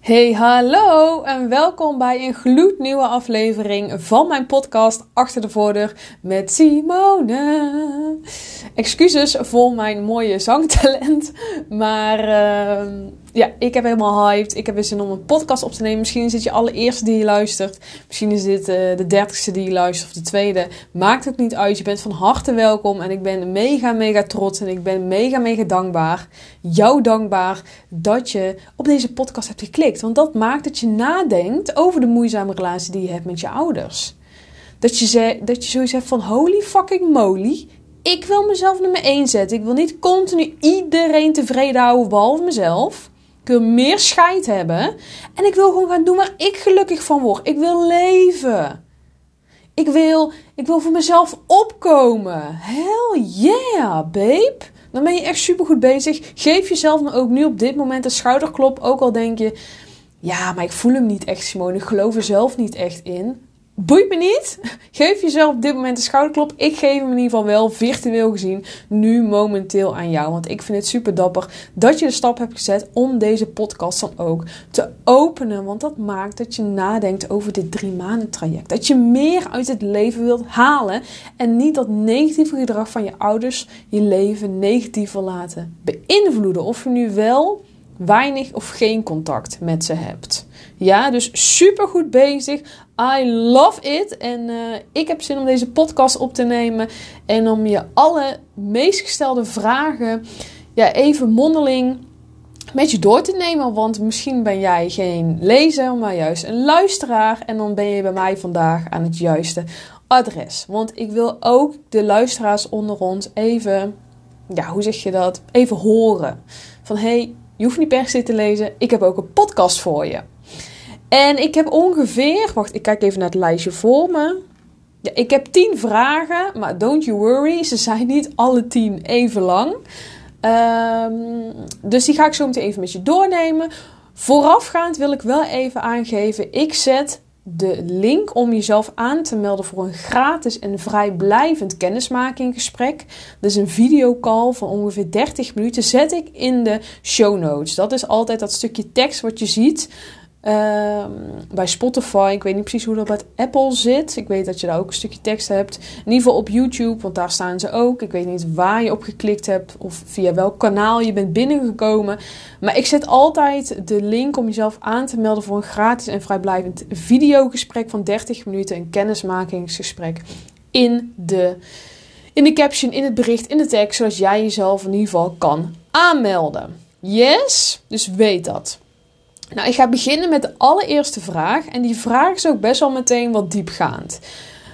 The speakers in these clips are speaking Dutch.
Hey, hallo en welkom bij een gloednieuwe aflevering van mijn podcast Achter de Voordeur met Simone. Excuses voor mijn mooie zangtalent, maar uh, ja, ik heb helemaal hyped. Ik heb weer zin om een podcast op te nemen. Misschien is dit je allereerste die je luistert. Misschien is dit uh, de dertigste die je luistert of de tweede. Maakt het niet uit. Je bent van harte welkom. En ik ben mega, mega trots. En ik ben mega, mega dankbaar. Jou dankbaar dat je op deze podcast hebt geklikt. Want dat maakt dat je nadenkt over de moeizame relatie die je hebt met je ouders. Dat je, ze, dat je zoiets hebt van holy fucking moly. Ik wil mezelf nummer 1 zetten. Ik wil niet continu iedereen tevreden houden behalve mezelf. Ik wil meer scheid hebben. En ik wil gewoon gaan doen waar ik gelukkig van word. Ik wil leven. Ik wil, ik wil voor mezelf opkomen. Hell yeah, babe. Dan ben je echt super goed bezig. Geef jezelf dan ook nu op dit moment een schouderklop. Ook al denk je, ja, maar ik voel hem niet echt, Simone. Ik geloof er zelf niet echt in. Boeit me niet. Geef jezelf op dit moment een schouderklop. Ik geef hem in ieder geval wel, virtueel gezien, nu momenteel aan jou. Want ik vind het super dapper dat je de stap hebt gezet om deze podcast dan ook te openen. Want dat maakt dat je nadenkt over dit drie maanden traject. Dat je meer uit het leven wilt halen. En niet dat negatieve gedrag van je ouders je leven negatief wil laten beïnvloeden. Of je nu wel weinig of geen contact met ze hebt. Ja, dus super goed bezig. I love it. En uh, ik heb zin om deze podcast op te nemen. En om je alle meest gestelde vragen ja, even mondeling met je door te nemen. Want misschien ben jij geen lezer, maar juist een luisteraar. En dan ben je bij mij vandaag aan het juiste adres. Want ik wil ook de luisteraars onder ons even, ja, hoe zeg je dat? Even horen. Van hey, je hoeft niet per se te lezen. Ik heb ook een podcast voor je. En ik heb ongeveer, wacht, ik kijk even naar het lijstje voor me. Ja, ik heb tien vragen, maar don't you worry, ze zijn niet alle tien even lang. Um, dus die ga ik zo meteen even met je doornemen. Voorafgaand wil ik wel even aangeven, ik zet de link om jezelf aan te melden voor een gratis en vrijblijvend kennismakinggesprek. Dat is een videocall van ongeveer 30 minuten. Zet ik in de show notes. Dat is altijd dat stukje tekst wat je ziet. Um, bij Spotify, ik weet niet precies hoe dat bij Apple zit. Ik weet dat je daar ook een stukje tekst hebt. In ieder geval op YouTube, want daar staan ze ook. Ik weet niet waar je op geklikt hebt of via welk kanaal je bent binnengekomen. Maar ik zet altijd de link om jezelf aan te melden voor een gratis en vrijblijvend videogesprek van 30 minuten. Een kennismakingsgesprek in de, in de caption, in het bericht, in de tekst. Zodat jij jezelf in ieder geval kan aanmelden. Yes? Dus weet dat. Nou, ik ga beginnen met de allereerste vraag. En die vraag is ook best wel meteen wat diepgaand.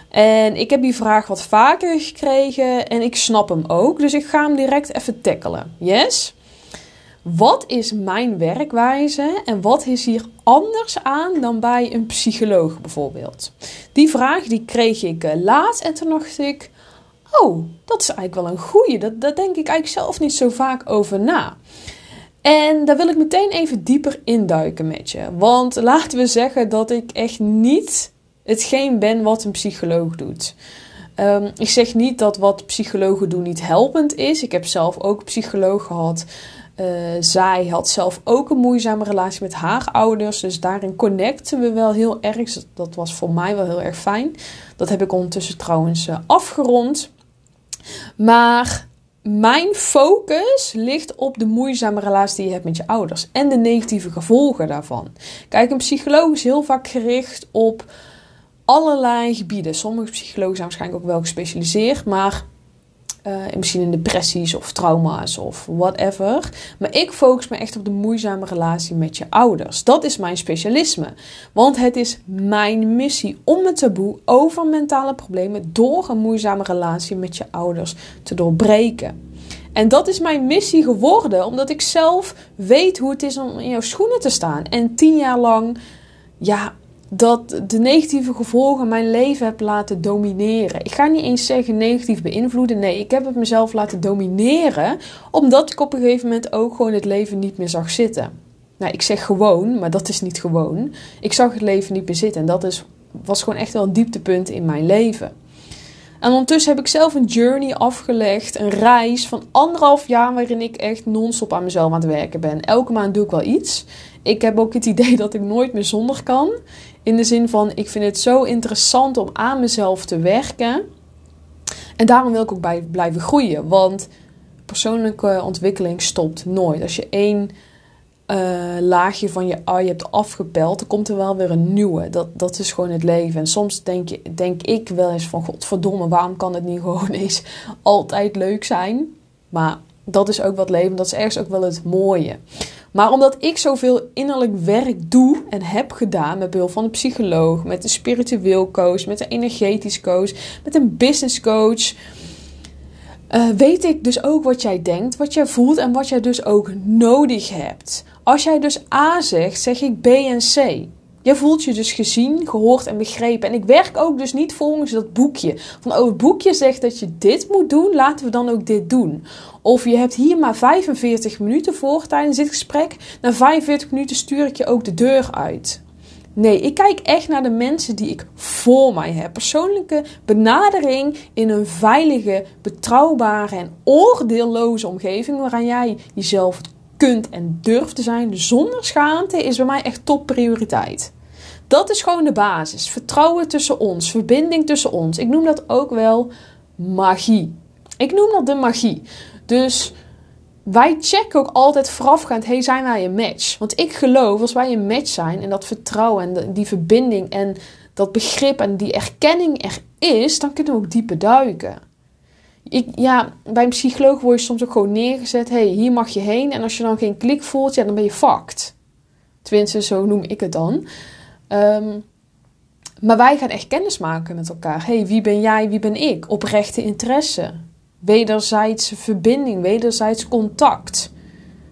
En ik heb die vraag wat vaker gekregen en ik snap hem ook. Dus ik ga hem direct even tackelen. Yes? Wat is mijn werkwijze en wat is hier anders aan dan bij een psycholoog bijvoorbeeld? Die vraag die kreeg ik uh, laatst en toen dacht ik... Oh, dat is eigenlijk wel een goeie. Dat, denk ik eigenlijk zelf niet zo vaak over na. En daar wil ik meteen even dieper induiken met je. Want laten we zeggen dat ik echt niet hetgeen ben wat een psycholoog doet. Um, ik zeg niet dat wat psychologen doen niet helpend is. Ik heb zelf ook een psycholoog gehad. Uh, zij had zelf ook een moeizame relatie met haar ouders. Dus daarin connecten we wel heel erg. Dat was voor mij wel heel erg fijn. Dat heb ik ondertussen trouwens uh, afgerond. Maar mijn focus ligt op de moeizame relatie die je hebt met je ouders en de negatieve gevolgen daarvan. Kijk, een psycholoog is heel vaak gericht op allerlei gebieden. Sommige psychologen zijn waarschijnlijk ook wel gespecialiseerd, maar uh, misschien in depressies of trauma's of whatever. Maar ik focus me echt op de moeizame relatie met je ouders. Dat is mijn specialisme. Want het is mijn missie om het taboe over mentale problemen door een moeizame relatie met je ouders te doorbreken. En dat is mijn missie geworden, omdat ik zelf weet hoe het is om in jouw schoenen te staan. En tien jaar lang, ja, dat de negatieve gevolgen mijn leven heb laten domineren. Ik ga niet eens zeggen negatief beïnvloeden. Nee, ik heb het mezelf laten domineren. Omdat ik op een gegeven moment ook gewoon het leven niet meer zag zitten. Nou, ik zeg gewoon, maar dat is niet gewoon. Ik zag het leven niet meer zitten. En dat is, was gewoon echt wel een dieptepunt in mijn leven. En ondertussen heb ik zelf een journey afgelegd, een reis van anderhalf jaar waarin ik echt non-stop aan mezelf aan het werken ben. Elke maand doe ik wel iets. Ik heb ook het idee dat ik nooit meer zonder kan. In de zin van, ik vind het zo interessant om aan mezelf te werken. En daarom wil ik ook bij blijven groeien. Want persoonlijke ontwikkeling stopt nooit. Als je één uh, laagje van je ui hebt afgepeld, dan komt er wel weer een nieuwe. Dat, dat is gewoon het leven. En soms denk, je, denk ik wel eens van, godverdomme, waarom kan het niet gewoon eens altijd leuk zijn? Maar dat is ook wat leven, dat is ergens ook wel het mooie. Maar omdat ik zoveel innerlijk werk doe en heb gedaan met behulp van een psycholoog, met een spiritueel coach, met een energetisch coach, met een business coach, uh, weet ik dus ook wat jij denkt, wat jij voelt en wat jij dus ook nodig hebt. Als jij dus A zegt, zeg ik B en C. Je voelt je dus gezien, gehoord en begrepen. En ik werk ook dus niet volgens dat boekje. Van oh, het boekje zegt dat je dit moet doen, laten we dan ook dit doen. Of je hebt hier maar 45 minuten voor tijdens dit gesprek. Na 45 minuten stuur ik je ook de deur uit. Nee, ik kijk echt naar de mensen die ik voor mij heb. Persoonlijke benadering in een veilige, betrouwbare en oordeelloze omgeving waarin jij jezelf kunt en durft te zijn zonder schaamte is bij mij echt topprioriteit. Dat is gewoon de basis. Vertrouwen tussen ons, verbinding tussen ons. Ik noem dat ook wel magie. Ik noem dat de magie. Dus wij checken ook altijd voorafgaand: hey, zijn wij een match? Want ik geloof, als wij een match zijn en dat vertrouwen en die verbinding en dat begrip en die erkenning er is, dan kunnen we ook dieper duiken. Ik, ja, bij een psycholoog word je soms ook gewoon neergezet: hey, hier mag je heen. En als je dan geen klik voelt, ja, dan ben je fucked. Tenminste, zo noem ik het dan. Um, maar wij gaan echt kennis maken met elkaar. hey, wie ben jij, wie ben ik? Oprechte interesse. Wederzijdse verbinding, wederzijds contact.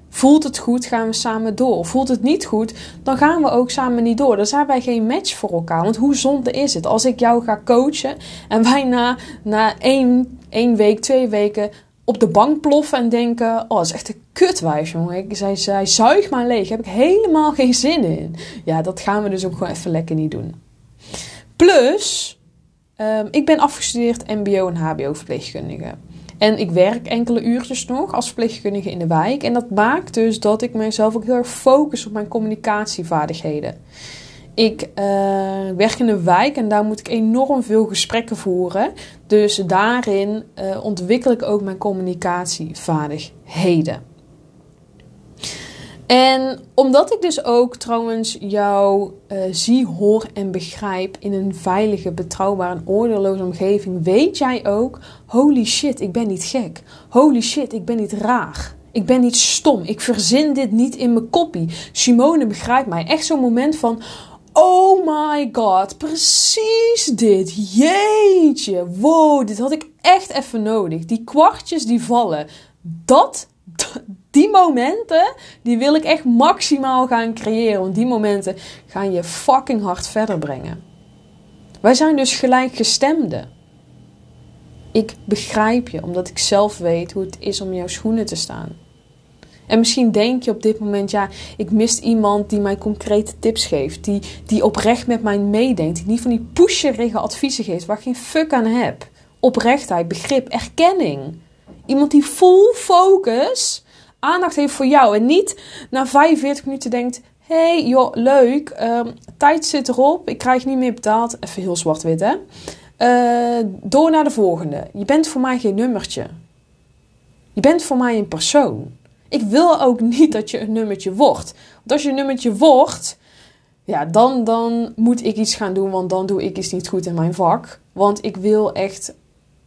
Voelt het goed, gaan we samen door. Voelt het niet goed, dan gaan we ook samen niet door. Dan zijn wij geen match voor elkaar. Want hoe zonde is het als ik jou ga coachen en wij na, na één, één week, twee weken op de bank ploffen en denken: Oh, dat is echt een kutwijf, jongen. Ik, zij, zij zuigt maar leeg. Heb ik helemaal geen zin in. Ja, dat gaan we dus ook gewoon even lekker niet doen. Plus, um, ik ben afgestudeerd MBO en HBO-verpleegkundige. En ik werk enkele uurtjes nog als verpleegkundige in de wijk. En dat maakt dus dat ik mezelf ook heel erg focus op mijn communicatievaardigheden. Ik uh, werk in een wijk en daar moet ik enorm veel gesprekken voeren. Dus daarin uh, ontwikkel ik ook mijn communicatievaardigheden. En omdat ik dus ook trouwens jou uh, zie, hoor en begrijp in een veilige, betrouwbare en oordeelloze omgeving, weet jij ook: holy shit, ik ben niet gek. Holy shit, ik ben niet raar. Ik ben niet stom. Ik verzin dit niet in mijn koppie. Simone begrijpt mij. Echt zo'n moment van: oh my god, precies dit. Jeetje, wow, dit had ik echt even nodig. Die kwartjes die vallen. Dat, die momenten, die wil ik echt maximaal gaan creëren. Want die momenten gaan je fucking hard verder brengen. Wij zijn dus gelijkgestemden. Ik begrijp je, omdat ik zelf weet hoe het is om jouw schoenen te staan. En misschien denk je op dit moment, ja, ik mis iemand die mij concrete tips geeft. Die, die oprecht met mij meedenkt. Die niet van die pusherige adviezen geeft waar ik geen fuck aan heb. Oprechtheid, begrip, erkenning. Iemand die full focus aandacht heeft voor jou. En niet na 45 minuten denkt: hey, joh, leuk. Um, tijd zit erop. Ik krijg niet meer betaald. Even heel zwart-wit, hè? Uh, door naar de volgende. Je bent voor mij geen nummertje. Je bent voor mij een persoon. Ik wil ook niet dat je een nummertje wordt. Want als je een nummertje wordt, ja, dan, dan moet ik iets gaan doen, want dan doe ik iets niet goed in mijn vak. Want ik wil echt,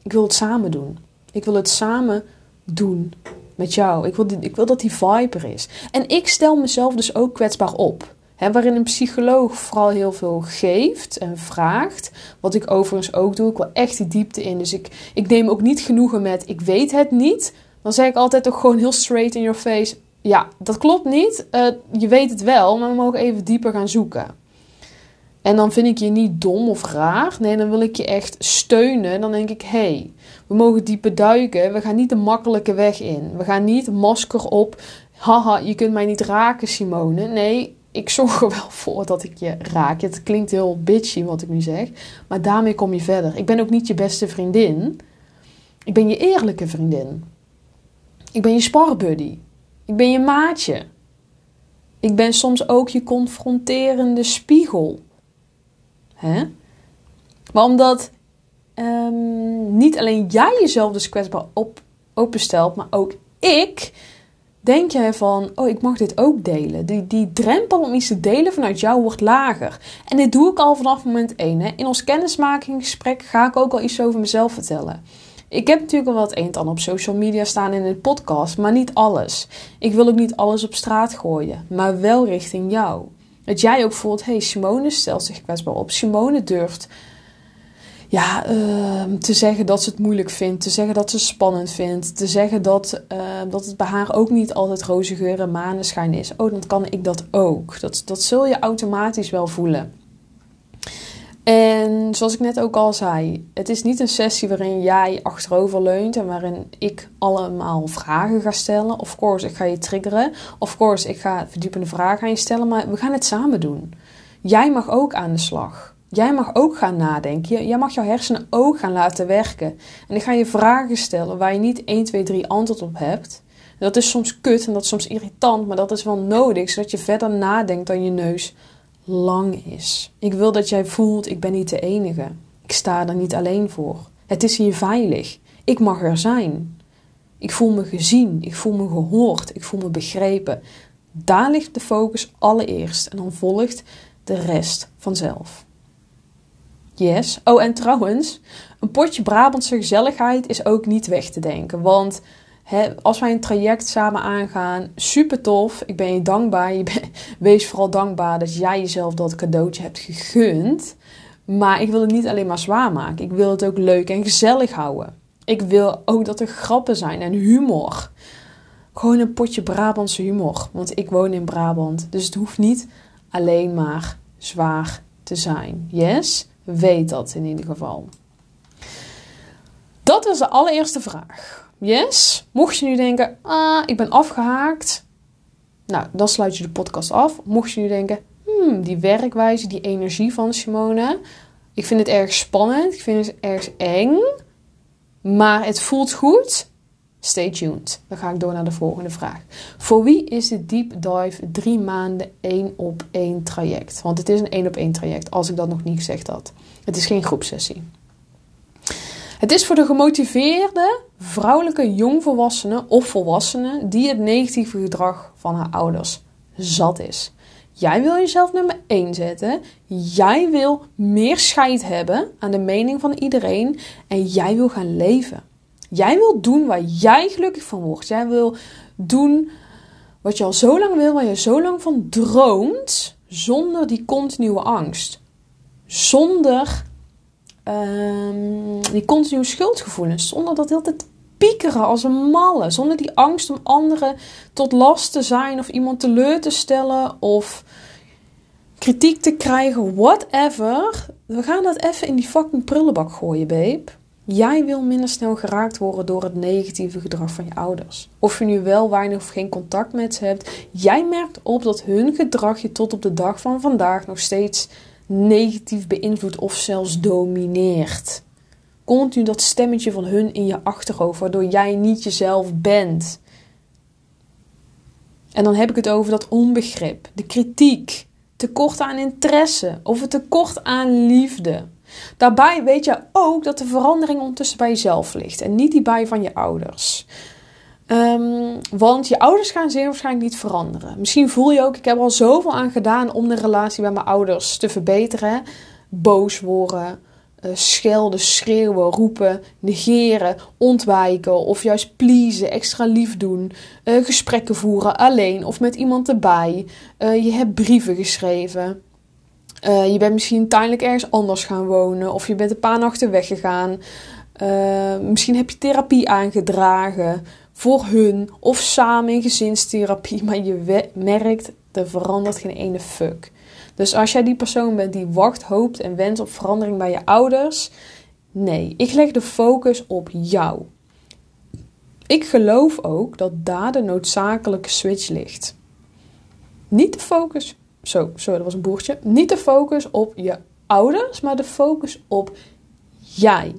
ik wil het samen doen. Ik wil het samen doen met jou. Ik wil, ik wil dat die vibe er is. En ik stel mezelf dus ook kwetsbaar op. Waarin een psycholoog vooral heel veel geeft en vraagt. Wat ik overigens ook doe. Ik wil echt die diepte in. Dus ik, ik neem ook niet genoegen met ik weet het niet. Dan zeg ik altijd ook gewoon heel straight in your face. Ja, dat klopt niet. Uh, je weet het wel, maar we mogen even dieper gaan zoeken. En dan vind ik je niet dom of raar. Nee, dan wil ik je echt steunen. Dan denk ik, hé, hey, we mogen dieper duiken. We gaan niet de makkelijke weg in. We gaan niet masker op. Haha, je kunt mij niet raken, Simone. Nee, ik zorg er wel voor dat ik je raak. Het klinkt heel bitchy wat ik nu zeg, maar daarmee kom je verder. Ik ben ook niet je beste vriendin. Ik ben je eerlijke vriendin. Ik ben je sparbuddy. Ik ben je maatje. Ik ben soms ook je confronterende spiegel. Hè? Maar omdat um, niet alleen jij jezelf dus kwetsbaar op, openstelt, maar ook ik, denk jij van, oh, ik mag dit ook delen. Die, die drempel om iets te delen vanuit jou wordt lager. En dit doe ik al vanaf moment 1. Hè. In ons kennismakingsgesprek ga ik ook al iets over mezelf vertellen. Ik heb natuurlijk al wat een en op social media staan in een podcast, maar niet alles. Ik wil ook niet alles op straat gooien, maar wel richting jou. Dat jij ook voelt, hey, Simone stelt zich kwetsbaar op. Simone durft ja, ehm, te zeggen dat ze het moeilijk vindt, te zeggen dat ze het spannend vindt, te zeggen dat, ehm, dat het bij haar ook niet altijd roze geur en maneschijn is. Oh, dan kan ik dat ook. Dat, dat zul je automatisch wel voelen. En zoals ik net ook al zei, het is niet een sessie waarin jij achterover leunt en waarin ik allemaal vragen ga stellen. Of course, ik ga je triggeren. Of course, ik ga verdiepende vragen aan je stellen, maar we gaan het samen doen. Jij mag ook aan de slag. Jij mag ook gaan nadenken. Jij mag jouw hersenen ook gaan laten werken. En ik ga je vragen stellen waar je niet 1, 2, 3 antwoord op hebt. dat is soms kut en dat is soms irritant, maar dat is wel nodig zodat je verder nadenkt dan je neus lang is. Ik wil dat jij voelt: ik ben niet de enige. Ik sta er niet alleen voor. Het is hier veilig. Ik mag er zijn. Ik voel me gezien. Ik voel me gehoord. Ik voel me begrepen. Daar ligt de focus allereerst en dan volgt de rest vanzelf. Yes. Oh, en trouwens, een potje Brabantse gezelligheid is ook niet weg te denken. Want als wij een traject samen aangaan, super tof. Ik ben je dankbaar. Je wees vooral dankbaar dat jij jezelf dat cadeautje hebt gegund. Maar ik wil het niet alleen maar zwaar maken. Ik wil het ook leuk en gezellig houden. Ik wil ook dat er grappen zijn en humor. Gewoon een potje Brabantse humor. Want ik woon in Brabant. Dus het hoeft niet alleen maar zwaar te zijn. Yes? Weet dat in ieder geval. Dat is de allereerste vraag. Yes? Mocht je nu denken, ah, ik ben afgehaakt. Nou, dan sluit je de podcast af. Mocht je nu denken, hmm, die werkwijze, die energie van Simone. Ik vind het erg spannend. Ik vind het erg eng. Maar het voelt goed. Stay tuned. Dan ga ik door naar de volgende vraag. Voor wie is de Deep Dive drie maanden één op één traject? Want het is een één op één traject, als ik dat nog niet gezegd had. Het is geen groepsessie. Het is voor de gemotiveerde vrouwelijke jongvolwassenen of volwassenen die het negatieve gedrag van haar ouders zat is. Jij wil jezelf nummer 1 zetten. Jij wil meer scheid hebben aan de mening van iedereen. En jij wil gaan leven. Jij wil doen waar jij gelukkig van wordt. Jij wil doen wat je al zo lang wil, waar je zo lang van droomt, zonder die continue angst. Zonder um, die continue schuldgevoelens. Zonder dat heel tijd piekeren als een malle. Zonder die angst om anderen tot last te zijn of iemand teleur te stellen of kritiek te krijgen, whatever. We gaan dat even in die fucking prullenbak gooien, babe. Jij wil minder snel geraakt worden door het negatieve gedrag van je ouders. Of je nu wel weinig of geen contact met ze hebt, jij merkt op dat hun gedrag je tot op de dag van vandaag nog steeds negatief beïnvloedt of zelfs domineert. Continu dat stemmetje van hun in je achterhoofd, waardoor jij niet jezelf bent. En dan heb ik het over dat onbegrip, de kritiek, tekort aan interesse of het tekort aan liefde. Daarbij weet je ook dat de verandering ondertussen bij jezelf ligt en niet die bij van je ouders. Um, want je ouders gaan zeer waarschijnlijk niet veranderen. Misschien voel je ook, ik heb al zoveel aan gedaan om de relatie met mijn ouders te verbeteren. Boos worden, uh, schelden, schreeuwen, roepen, negeren, ontwijken of juist pleasen, extra lief doen, uh, gesprekken voeren alleen of met iemand erbij. Uh, je hebt brieven geschreven. je bent misschien tijdelijk ergens anders gaan wonen of je bent een paar nachten weggegaan. misschien heb je therapie aangedragen voor hun of samen in gezinstherapie, maar je merkt, er verandert geen ene fuck. Dus als jij die persoon bent die wacht, hoopt en wenst op verandering bij je ouders, nee, ik leg de focus op jou. Ik geloof ook dat daar de noodzakelijke switch ligt. Niet de focus Zo, sorry, dat was een boertje. Niet de focus op je ouders, maar de focus op jij.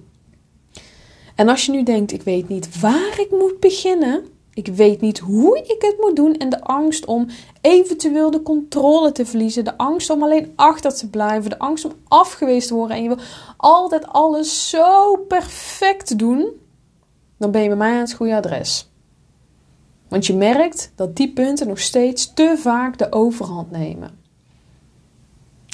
En als je nu denkt, ik weet niet waar ik moet beginnen, ik weet niet hoe ik het moet doen en de angst om eventueel de controle te verliezen, de angst om alleen achter te blijven, de angst om afgewezen te worden en je wil altijd alles zo perfect doen, dan ben je bij mij aan het goede adres. Want je merkt dat die punten nog steeds te vaak de overhand nemen.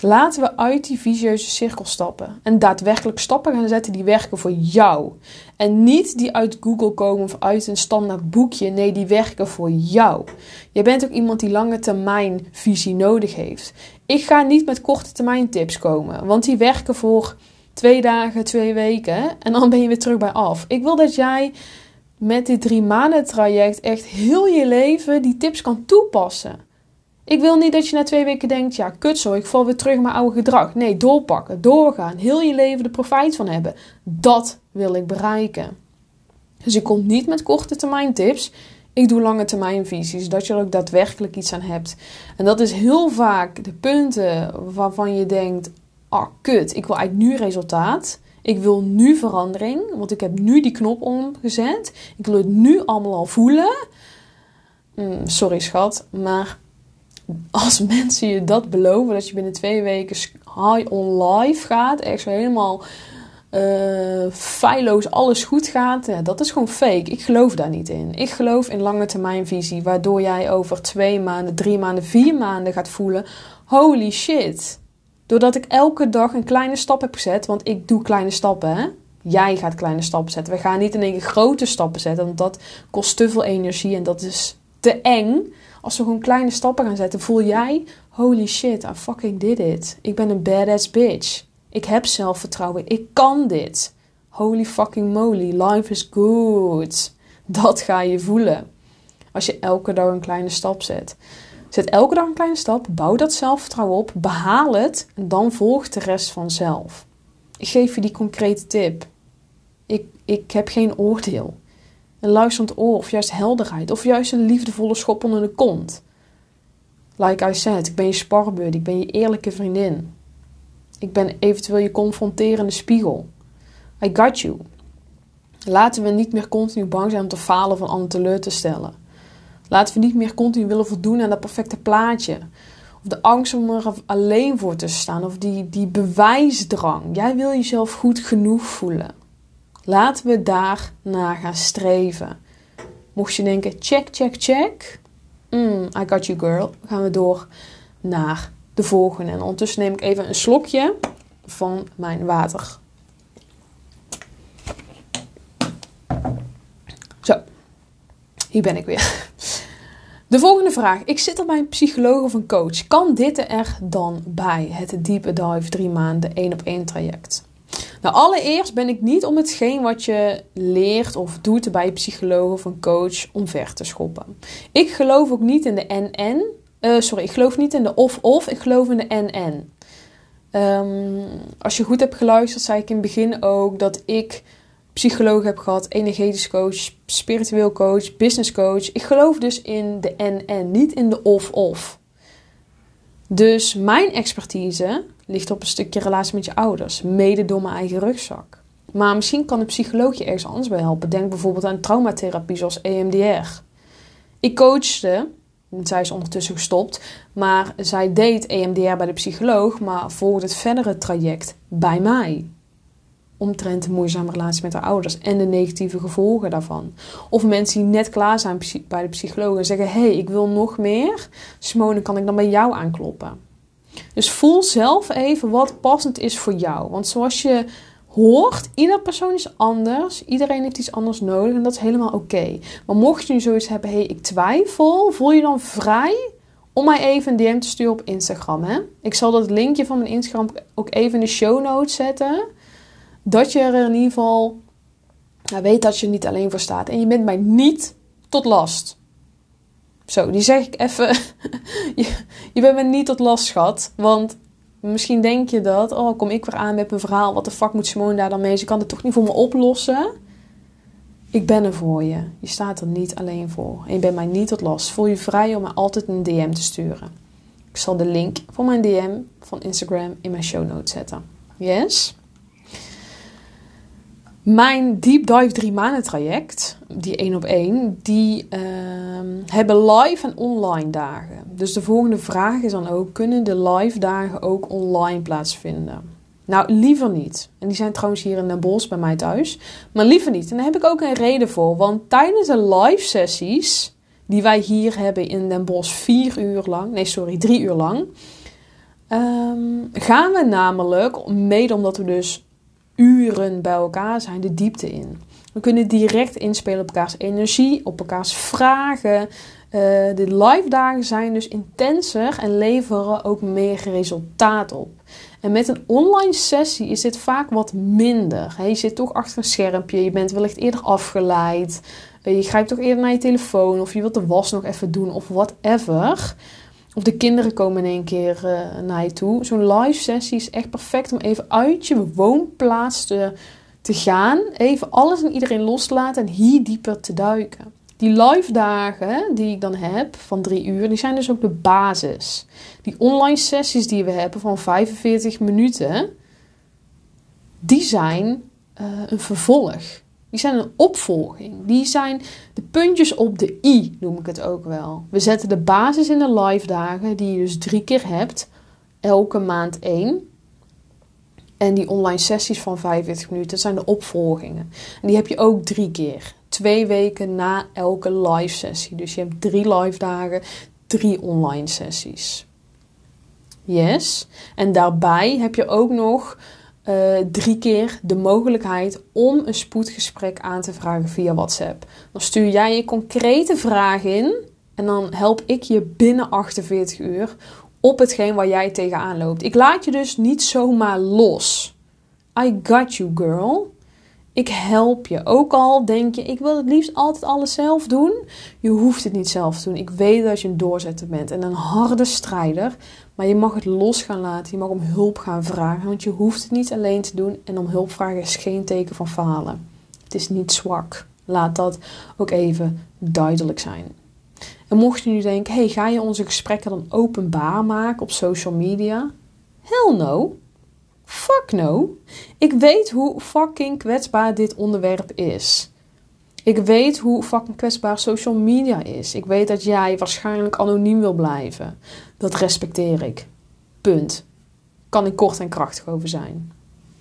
Laten we uit die visieuze cirkel stappen en daadwerkelijk stappen gaan zetten die werken voor jou. En niet die uit Google komen of uit een standaard boekje. Nee, die werken voor jou. Je bent ook iemand die lange termijn visie nodig heeft. Ik ga niet met korte termijn tips komen, want die werken voor twee dagen, twee weken en dan ben je weer terug bij af. Ik wil dat jij met dit drie maanden traject echt heel je leven die tips kan toepassen. Ik wil niet dat je na twee weken denkt, ja, kut zo, ik val weer terug mijn oude gedrag. Nee, doorpakken, doorgaan, heel je leven er profijt van hebben. Dat wil ik bereiken. Dus ik kom niet met korte termijn tips. Ik doe lange termijn visies, zodat je er ook daadwerkelijk iets aan hebt. En dat is heel vaak de punten waarvan je denkt, ah, kut, ik wil eigenlijk nu resultaat. Ik wil nu verandering, want ik heb nu die knop omgezet. Ik wil het nu allemaal al voelen. Mm, sorry schat, maar als mensen je dat beloven, dat je binnen twee weken high on life gaat, echt zo helemaal uh, feilloos alles goed gaat, dat is gewoon fake. Ik geloof daar niet in. Ik geloof in lange termijn visie, waardoor jij over twee maanden, drie maanden, vier maanden gaat voelen: holy shit. Doordat ik elke dag een kleine stap heb gezet, want ik doe kleine stappen, hè? Jij gaat kleine stappen zetten. We gaan niet in één keer grote stappen zetten, want dat kost te veel energie en dat is te eng. Als we gewoon kleine stappen gaan zetten, voel jij: holy shit, I fucking did it. Ik ben een badass bitch. Ik heb zelfvertrouwen. Ik kan dit. Holy fucking moly, life is good. Dat ga je voelen. Als je elke dag een kleine stap zet. Zet elke dag een kleine stap, bouw dat zelfvertrouwen op, behaal het en dan volgt de rest vanzelf. Ik geef je die concrete tip. Ik, ik heb geen oordeel een luisterend oor of juist helderheid of juist een liefdevolle schop onder de kont. Like I said, ik ben je sparbeurt, ik ben je eerlijke vriendin. Ik ben eventueel je confronterende spiegel. I got you. Laten we niet meer continu bang zijn om te falen van anderen teleur te stellen. Laten we niet meer continu willen voldoen aan dat perfecte plaatje. Of de angst om er alleen voor te staan. Of die, die bewijsdrang. Jij wil jezelf goed genoeg voelen. Laten we daar naar gaan streven. Mocht je denken, check, check, check. Mm, I got you girl. Gaan we door naar de volgende. En ondertussen neem ik even een slokje van mijn water. Zo, hier ben ik weer. De volgende vraag. Ik zit op mijn psycholoog of een coach. Kan dit er dan bij? Het diepe dive drie maanden één op één traject. Nou, allereerst ben ik niet om hetgeen wat je leert of doet bij een psycholoog of een coach omver te schoppen. Ik geloof ook niet in de NN. Uh, sorry, ik geloof niet in de of-of, ik geloof in de NN. Um, als je goed hebt geluisterd, zei ik in het begin ook dat ik psycholoog heb gehad, energetisch coach, spiritueel coach, business coach. Ik geloof dus in de NN, niet in de of-of. Dus mijn expertise ligt op een stukje relatie met je ouders, mede door mijn eigen rugzak. Maar misschien kan een psycholoog je ergens anders bij helpen. Denk bijvoorbeeld aan traumatherapie zoals EMDR. Ik coachte, zij is ondertussen gestopt, maar zij deed EMDR bij de psycholoog, maar volgde het verdere traject bij mij omtrent de moeizame relatie met haar ouders en de negatieve gevolgen daarvan. Of mensen die net klaar zijn bij de psycholoog en zeggen: hey, ik wil nog meer. Simone, kan ik dan bij jou aankloppen? Dus voel zelf even wat passend is voor jou. Want zoals je hoort, ieder persoon is anders. Iedereen heeft iets anders nodig en dat is helemaal oké. Maar mocht je nu zoiets hebben: hey, ik twijfel, voel je dan vrij om mij even een DM te sturen op Instagram. Hè? Ik zal dat linkje van mijn Instagram ook even in de show notes zetten dat je er in ieder geval nou, weet dat je er niet alleen voor staat. En je bent mij niet tot last. Zo, die zeg ik even. je, bent me niet tot last, schat. Want misschien denk je dat. Oh, kom ik weer aan met mijn verhaal. Wat de fuck moet Simone daar dan mee? Ze kan het toch niet voor me oplossen? Ik ben er voor je. Je staat er niet alleen voor. En je bent mij niet tot last. Voel je vrij om me altijd een DM te sturen. Ik zal de link van mijn DM van Instagram in mijn show notes zetten. Yes? Mijn Deep Dive 3 maanden traject, die één op één, die ehm, hebben live en online dagen. Dus de volgende vraag is dan ook, kunnen de live dagen ook online plaatsvinden? Nou, liever niet. En die zijn trouwens hier in Den Bosch bij mij thuis. Maar liever niet. En daar heb ik ook een reden voor. Want tijdens de live sessies, die wij hier hebben in Den Bosch vier uur lang, nee sorry, drie uur lang, ehm, gaan we namelijk, mede omdat we dus uren bij elkaar zijn, de diepte in. We kunnen direct inspelen op elkaars energie, op elkaars vragen. Uh, de live dagen zijn dus intenser en leveren ook meer resultaat op. En met een online sessie is dit vaak wat minder. je zit toch achter een schermpje, je bent wellicht eerder afgeleid. Eh, je grijpt toch eerder naar je telefoon of je wilt de was nog even doen of whatever. Of de kinderen komen in één keer uh, naar je toe. Zo'n live sessie is echt perfect om even uit je woonplaats te, te gaan. Even alles en iedereen los te laten en hier dieper te duiken. Die live dagen die ik dan heb van drie uur, die zijn dus ook de basis. Die online sessies die we hebben van 45 minuten, die zijn uh, een vervolg. Die zijn een opvolging. Die zijn de puntjes op de i, noem ik het ook wel. We zetten de basis in de live dagen, die je dus drie keer hebt, elke maand één. En die online sessies van 45 minuten zijn de opvolgingen. En die heb je ook drie keer. Twee weken na elke live sessie. Dus je hebt drie live dagen, drie online sessies. Yes. En daarbij heb je ook nog uh, drie keer de mogelijkheid om een spoedgesprek aan te vragen via WhatsApp. Dan stuur jij je concrete vraag in en dan help ik je binnen 48 uur op hetgeen waar jij tegenaan loopt. Ik laat je dus niet zomaar los. I got you, girl. Ik help je. Ook al denk je, ik wil het liefst altijd alles zelf doen. Je hoeft het niet zelf te doen. Ik weet dat je een doorzetter bent en een harde strijder. Maar je mag het los gaan laten. Je mag om hulp gaan vragen. Want je hoeft het niet alleen te doen. En om hulp vragen is geen teken van falen. Het is niet zwak. Laat dat ook even duidelijk zijn. En mocht je nu denken, hey, ga je onze gesprekken dan openbaar maken op social media? Hell no. Fuck no. Ik weet hoe fucking kwetsbaar dit onderwerp is. Ik weet hoe fucking kwetsbaar social media is. Ik weet dat jij waarschijnlijk anoniem wil blijven. Dat respecteer ik. Punt. Kan ik kort en krachtig over zijn.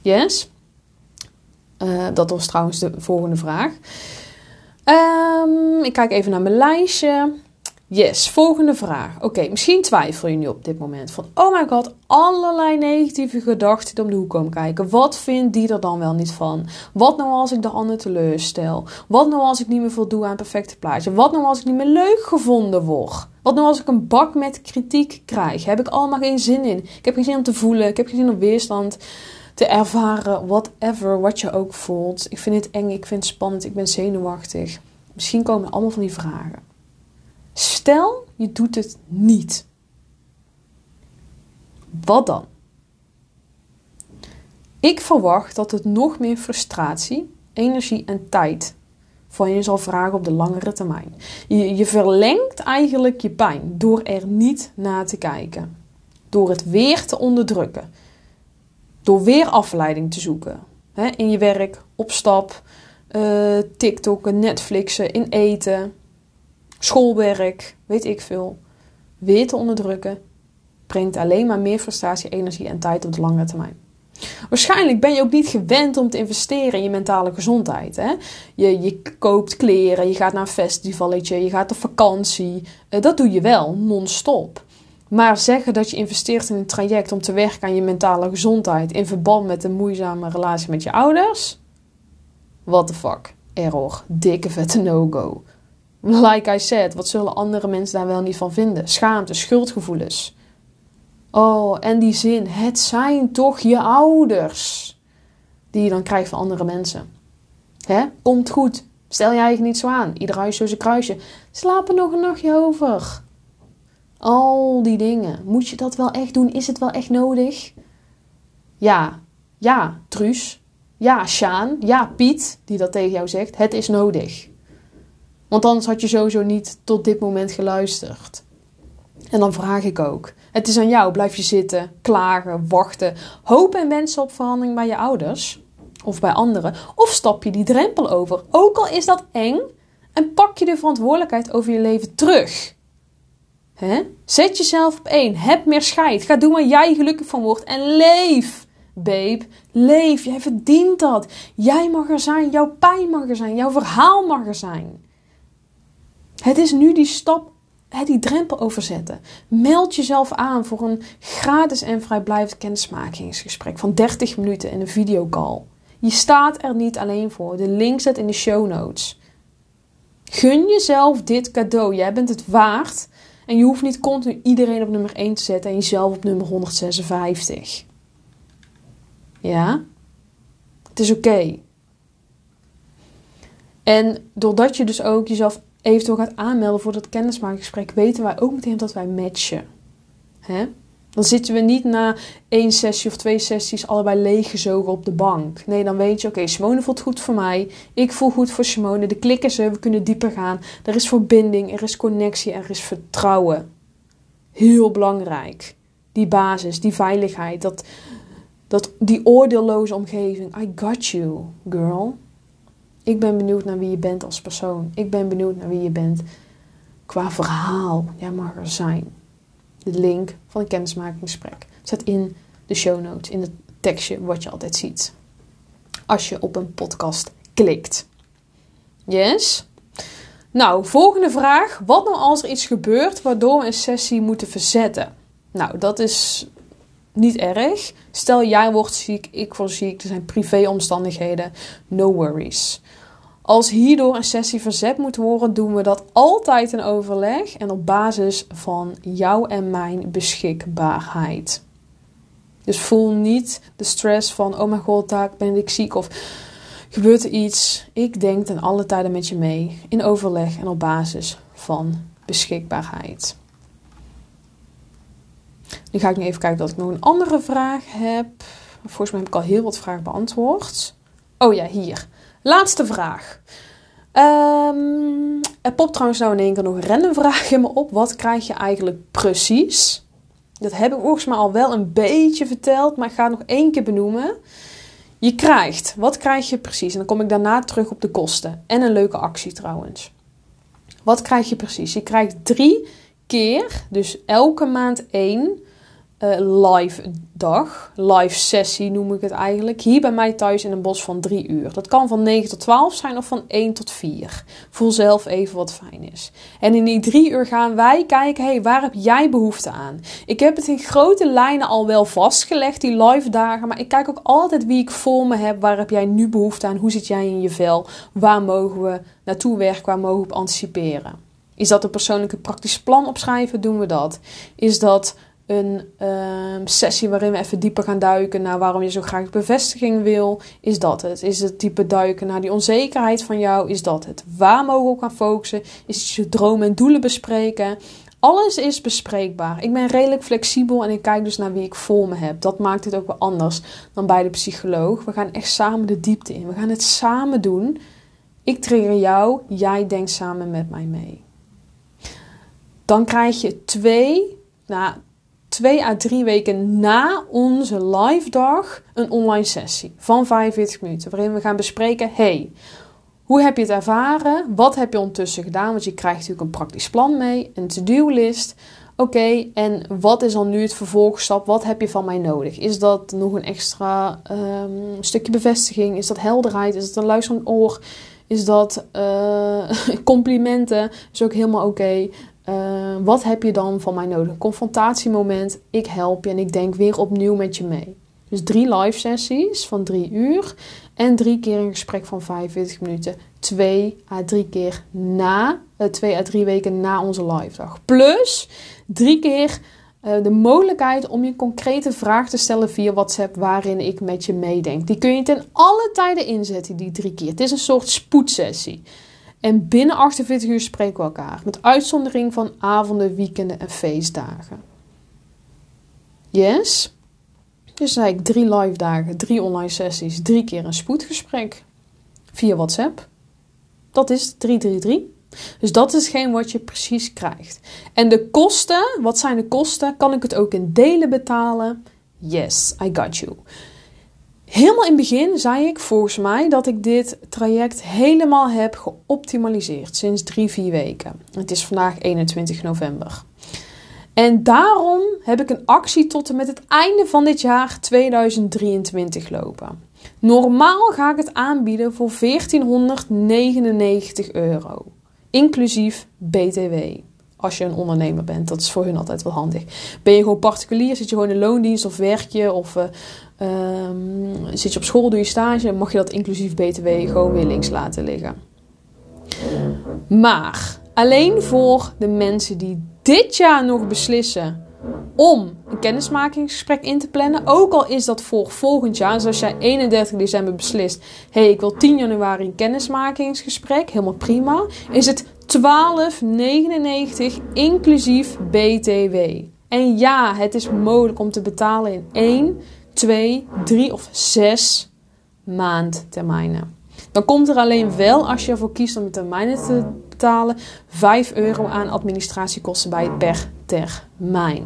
Yes? Uh, dat was trouwens de volgende vraag. Um, ik kijk even naar mijn lijstje. Yes, volgende vraag. Oké, misschien twijfel je nu op dit moment van... Oh my god, allerlei negatieve gedachten die om de hoek komen kijken. Wat vindt die er dan wel niet van? Wat nou als ik de ander teleurstel? Wat nou als ik niet meer voldoe aan perfecte plaatje? Wat nou als ik niet meer leuk gevonden word? Wat nou als ik een bak met kritiek krijg? Heb ik allemaal geen zin in? Ik heb geen zin om te voelen. Ik heb geen zin om weerstand te ervaren. Whatever, wat je ook voelt. Ik vind het eng, ik vind het spannend, ik ben zenuwachtig. Misschien komen allemaal van die vragen. Stel, je doet het niet. Wat dan? Ik verwacht dat het nog meer frustratie, energie en tijd van je zal vragen op de langere termijn. Je, verlengt eigenlijk je pijn door er niet naar te kijken. Door het weer te onderdrukken. Door weer afleiding te zoeken. in je werk, op stap, uh, TikTokken, Netflixen, in eten, schoolwerk, weet ik veel, weer te onderdrukken, brengt alleen maar meer frustratie, energie en tijd op de lange termijn. Waarschijnlijk ben je ook niet gewend om te investeren in je mentale gezondheid. Hè? Je, je koopt kleren, je gaat naar een festivalletje, je gaat op vakantie. Eh, dat doe je wel, non-stop. Maar zeggen dat je investeert in een traject om te werken aan je mentale gezondheid in verband met een moeizame relatie met je ouders? What the fuck? Error. Dikke vette no-go. Like I said, wat zullen andere mensen daar wel niet van vinden? Schaamte, schuldgevoelens. Oh, en die zin, het zijn toch je ouders. Die je dan krijgt van andere mensen. Hè? Komt goed. Stel je eigen niet zo aan. Ieder huisje zijn kruisje. Slaap er nog een nachtje over. Al die dingen. Moet je dat wel echt doen? Is het wel echt nodig? Ja. Ja, Truus. Ja, Sjaan. Ja, Piet, die dat tegen jou zegt. Het is nodig. Want anders had je sowieso niet tot dit moment geluisterd. En dan vraag ik ook: het is aan jou, blijf je zitten, klagen, wachten, hopen en wensen op verandering bij je ouders of bij anderen? Of stap je die drempel over, ook al is dat eng, en pak je de verantwoordelijkheid over je leven terug? Zet jezelf op één, heb meer scheid, ga doen waar jij gelukkig van wordt en leef. Babe, leef, jij verdient dat. Jij mag er zijn, jouw pijn mag er zijn, jouw verhaal mag er zijn. Het is nu die stap die drempel overzetten. Meld jezelf aan voor een gratis en vrijblijvend kennismakingsgesprek van 30 minuten in een videocall. Je staat er niet alleen voor. De link zet in de show notes. Gun jezelf dit cadeau. Jij bent het waard. En je hoeft niet continu iedereen op nummer 1 te zetten en jezelf op nummer 156. Ja? Het is oké. En doordat je dus ook jezelf eventueel gaat aanmelden voor dat kennismakingsgesprek, weten wij ook meteen dat wij matchen. Hè? Dan zitten we niet na één sessie of twee sessies allebei leeggezogen op de bank. Nee, dan weet je, oké, Simone voelt goed voor mij. Ik voel goed voor Simone. De klik is er, we kunnen dieper gaan. Er is verbinding, er is connectie, er is vertrouwen. Heel belangrijk. Die basis, die veiligheid, dat, dat, die oordeelloze omgeving. I got you, girl. Ik ben benieuwd naar wie je bent als persoon. Ik ben benieuwd naar wie je bent qua verhaal. Jij mag er zijn. De link van een kennismakingsgesprek zet in de show notes, in het tekstje wat je altijd ziet. Als je op een podcast klikt. Yes? Nou, volgende vraag. Wat nou als er iets gebeurt waardoor we een sessie moeten verzetten? Nou, dat is niet erg. Stel jij wordt ziek, ik word ziek, er zijn privéomstandigheden. No worries. Als hierdoor een sessie verzet moet worden, doen we dat altijd in overleg en op basis van jou en mijn beschikbaarheid. Dus voel niet de stress van, oh mijn god, daar ben ik ziek of gebeurt er iets. Ik denk ten alle tijden met je mee in overleg en op basis van beschikbaarheid. Nu ga ik nu even kijken dat ik nog een andere vraag heb. Volgens mij heb ik al heel wat vragen beantwoord. Oh ja, hier. Laatste vraag. Um, er popt trouwens nou in één keer nog een random vraag in me op. Wat krijg je eigenlijk precies? Dat heb ik volgens mij al wel een beetje verteld, maar ik ga het nog één keer benoemen. Je krijgt, wat krijg je precies? En dan kom ik daarna terug op de kosten. En een leuke actie trouwens. Wat krijg je precies? Je krijgt drie keer, dus elke maand één, uh, live dag, live sessie noem ik het eigenlijk. Hier bij mij thuis in een bos van drie uur. Dat kan van 9 tot 12 zijn of van 1 tot 4. Voel zelf even wat fijn is. En in die drie uur gaan wij kijken, hey, waar heb jij behoefte aan? Ik heb het in grote lijnen al wel vastgelegd, die live dagen. Maar ik kijk ook altijd wie ik voor me heb. Waar heb jij nu behoefte aan? Hoe zit jij in je vel? Waar mogen we naartoe werken? Waar mogen we op anticiperen? Is dat een persoonlijke praktisch plan opschrijven? Doen we dat. Is dat een ehm, sessie waarin we even dieper gaan duiken naar waarom je zo graag bevestiging wil, is dat het. Is het diepe duiken naar die onzekerheid van jou, is dat het. Waar mogen we gaan focussen? Is je dromen en doelen bespreken? Alles is bespreekbaar. Ik ben redelijk flexibel en ik kijk dus naar wie ik voor me heb. Dat maakt het ook wel anders dan bij de psycholoog. We gaan echt samen de diepte in. We gaan het samen doen. Ik trigger jou, jij denkt samen met mij mee. Dan krijg je twee, nou, twee à drie weken na onze live dag een online sessie van 45 minuten. Waarin we gaan bespreken: hey, hoe heb je het ervaren? Wat heb je ondertussen gedaan? Want je krijgt natuurlijk een praktisch plan mee, een to-do-list. Oké, en wat is dan nu het vervolgstap? Wat heb je van mij nodig? Is dat nog een extra um, stukje bevestiging? Is dat helderheid? Is dat een luisterend oor? Is dat uh, complimenten? Is ook helemaal oké. Uh, wat heb je dan van mij nodig? Confrontatiemoment, ik help je en ik denk weer opnieuw met je mee. Dus drie live sessies van drie uur en drie keer een gesprek van 45 minuten. Twee à drie keer na, uh, twee à drie weken na onze live dag. Plus drie keer uh, de mogelijkheid om je concrete vraag te stellen via WhatsApp waarin ik met je meedenk. Die kun je ten alle tijden inzetten, die drie keer. Het is een soort spoedsessie. En binnen 48 uur spreken we elkaar. Met uitzondering van avonden, weekenden en feestdagen. Yes? Dus ik drie live dagen, drie online sessies, drie keer een spoedgesprek. Via WhatsApp. Dat is 333 Dus dat is geen wat je precies krijgt. En de kosten, wat zijn de kosten? Kan ik het ook in delen betalen? Yes, I got you. Helemaal in het begin zei ik volgens mij dat ik dit traject helemaal heb geoptimaliseerd sinds drie, vier weken. Het is vandaag 21 november. En daarom heb ik een actie tot en met het einde van dit jaar 2023 lopen. Normaal ga ik het aanbieden voor 1499 euro, inclusief BTW. Als je een ondernemer bent, dat is voor hun altijd wel handig. Ben je gewoon particulier, zit je gewoon in loondienst of werk je of uh, zit je op school, doe je stage, mag je dat inclusief BTW gewoon weer links laten liggen. Maar alleen voor de mensen die dit jaar nog beslissen om een kennismakingsgesprek in te plannen. Ook al is dat voor volgend jaar. Dus als jij 31 december beslist: hé, hey, ik wil 10 januari een kennismakingsgesprek, helemaal prima. Is het 12,99 inclusief BTW. En ja, het is mogelijk om te betalen in 1, 2, 3 of 6 maandtermijnen. Dan komt er alleen wel, als je ervoor kiest om termijnen te betalen, 5 euro aan administratiekosten bij per termijn.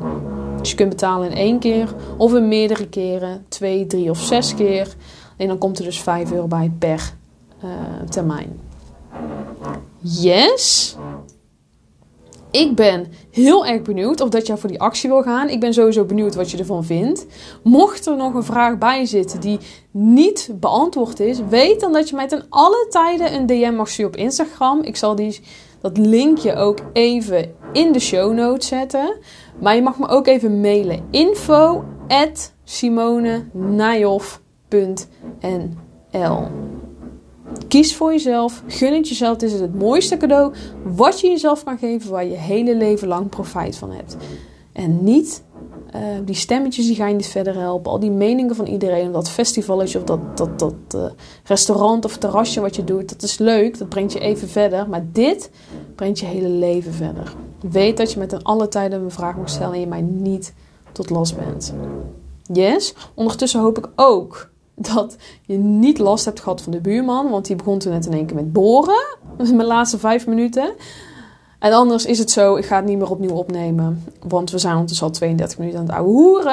Dus je kunt betalen in één keer of in meerdere keren, 2, 3 of 6 keer. En dan komt er dus 5 euro bij per uh, termijn. Yes. Ik ben heel erg benieuwd of dat jij voor die actie wil gaan. Ik ben sowieso benieuwd wat je ervan vindt. Mocht er nog een vraag bij zitten die niet beantwoord is, weet dan dat je mij ten alle tijden een DM mag sturen op Instagram. Ik zal die, dat linkje ook even in de show notes zetten. Maar je mag me ook even mailen. info at Kies voor jezelf, gun het jezelf. Het is het mooiste cadeau wat je jezelf kan geven, waar je hele leven lang profijt van hebt. En niet uh, die stemmetjes die gaan je niet verder helpen. Al die meningen van iedereen, dat festivalletje of dat, dat, dat uh, restaurant of terrasje wat je doet, dat is leuk, dat brengt je even verder. Maar dit brengt je hele leven verder. Weet dat je met een alle tijden een vraag mag stellen en je mij niet tot last bent. Yes. Ondertussen hoop ik ook dat je niet last hebt gehad van de buurman. Want die begon toen net in één keer met boren. Dat mijn laatste vijf minuten. En anders is het zo, ik ga het niet meer opnieuw opnemen. Want we zijn ondertussen al 32 minuten aan het ouwe.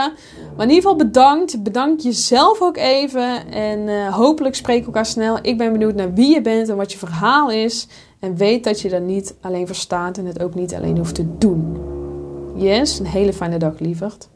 Maar in ieder geval bedankt. Bedank jezelf ook even. En uh, hopelijk spreken elkaar snel. Ik ben benieuwd naar wie je bent en wat je verhaal is. En weet dat je er niet alleen voor staat en het ook niet alleen hoeft te doen. Yes, een hele fijne dag, lieverd.